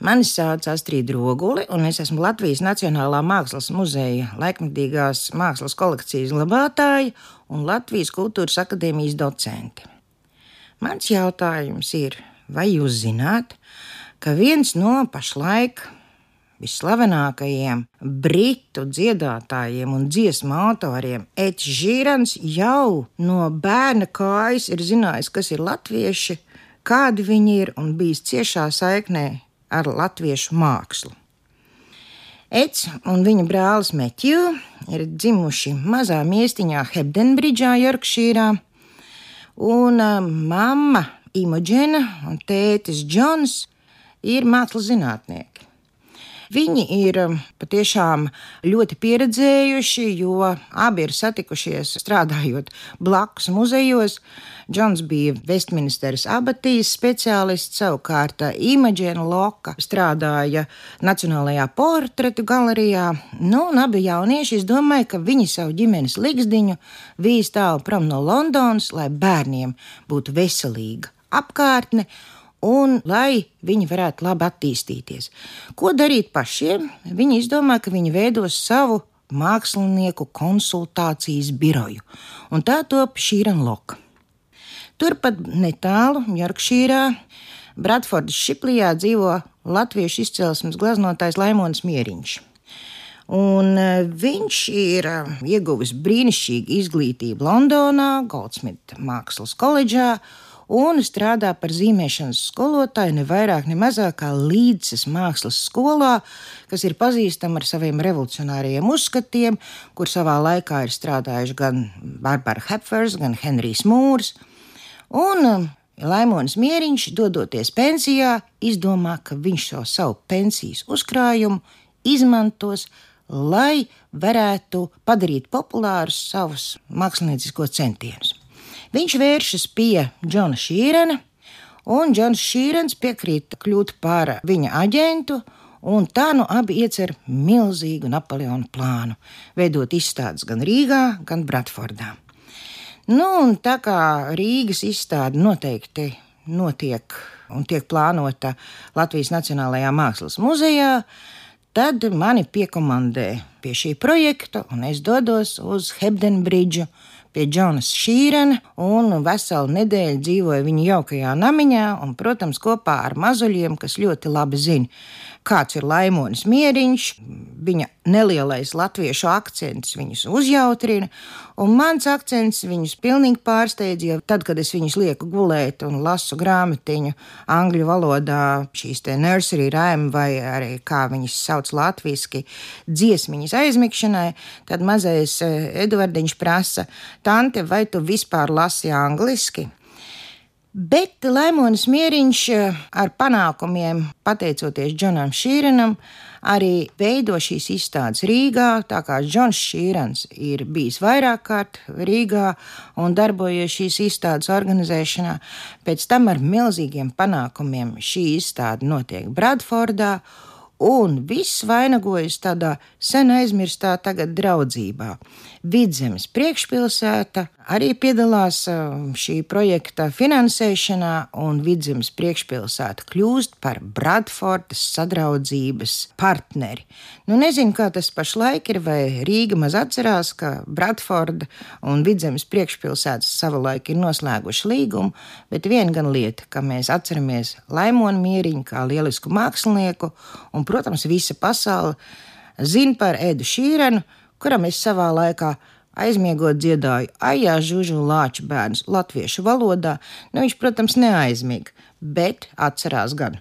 Mani sauc Astrid Roguli, un es esmu Latvijas Nacionālā Mākslas muzeja laikmatīgās mākslas kolekcijas glabātāja un Latvijas Kultūras akadēmijas docente. Mans jautājums ir, vai jūs zināt, ka viens no pašlaik visslavenākajiem britu dziedātājiem un dziesmu autoriem, Eds Žīrans, jau no bērna kājas ir zinājis, kas ir latvieši, kādi viņi ir un bijis ciešā saiknē ar latviešu mākslu. Eds un viņa brālis Metju ir dzimuši mazā miestiņā Hebdenbridžā, Jorkšīrā, un uh, mamma Imoģena un tētis Džons ir mākslas zinātnieki. Viņi ir um, patiešām ļoti pieredzējuši, jo abi ir satikušies strādājot blakus muzejos. Džons bija Westminsteras abatijas speciālists, savukārt uh, Imagina Loka strādāja Nacionālajā portretu galerijā. Nu, un abi jaunieši, es domāju, ka viņi savu ģimenes likšdiņu vīz tālu prom no Londonas, lai bērniem būtu veselīga apkārtne un lai viņi varētu labi attīstīties. Ko darīt pašiem? Viņi izdomāja, ka viņi veidos savu mākslinieku konsultācijas biroju, un tā top Šīrana Loka. Turpat netālu, Jorkšīrā, Bradfordas Šiplijā dzīvo latviešu izcelsmes glaznotājs Laimons Mieriņš. Un e, viņš ir e, ieguvis brīnišķīgu izglītību Londonā, Goldsmith Mākslas koledžā un strādā par zīmēšanas skolotāju ne vairāk, ne mazāk kā līdzes mākslas skolā, kas ir pazīstama ar saviem revolucionāriem uzskatiem, kur savā laikā ir strādājuši gan Barbara Hepfers, gan Henrijs Mūrs. Un um, Laimons Mieriņš, dodoties pensijā, izdomā, ka viņš šo savu pensijas uzkrājumu izmantos, lai varētu padarīt populārus savus mākslinieciskos centienus. Viņš vēršas pie Džona Šīrena, un Džons Šīrens piekrīt kļūt par viņa aģentu. Un tā nu abi iecer milzīgu Napoleona plānu, veidot izstādes gan Rīgā, gan Bratfordā. Nu, un tā kā Rīgas izstāde noteikti notiek un tiek plānota Latvijas Nacionālajā Mākslas muzejā, tad mani piekomandē pie šī projekta, un es dodos uz Hebdenbridžu pie Džonas Šīrena, un veselu nedēļu dzīvoja viņa jaukajā namiņā, un, protams, kopā ar mazuļiem, kas ļoti labi zina, kāds ir Laimonis Mieriņš, viņa nelielais latviešu akcents viņus uzjautrina, un mans akcents viņus pilnīgi pārsteidz, jo tad, kad es viņus lieku gulēt un lasu grāmatiņu angļu valodā, šīs te nursery rhyme vai arī kā viņas sauc latviski, dziesmiņas aizmigšanai, tad mazais eh, Eduardiņš prasa, tante, vai tu vispār lasi angliski? Bet Laimonis Mieriņš eh, ar panākumiem, pateicoties Džonam Šīrenam, arī veido šīs izstādes Rīgā. Tā kā Džons Šīrens ir bijis vairāk kārt Rīgā un darbojies šīs izstādes organizēšanā, pēc tam ar milzīgiem panākumiem šī izstāde notiek Bradfordā un viss vainagojas tādā sen aizmirstā tagad draudzībā. Vidzemes priekšpilsēta arī piedalās šī projekta finansēšanā, un Vidzemes priekšpilsēta kļūst par Bradfordas sadraudzības partneri. Nu, nezinu, kā tas pašlaik ir, vai Rīga maz atcerās, ka Bradforda un Vidzemes priekšpilsētas savulaik ir noslēguši līgumu, bet viena gan lieta, ka mēs atceramies Laimonu Mieriņu kā lielisku mākslinieku, un, protams, visa pasaule zina par Edu Šīrenu, kuram es savā laikā aizmiegot dziedāju Aijā Žužu Lāču bērns latviešu valodā. Nu, viņš, protams, neaizmiega, bet atcerās gan.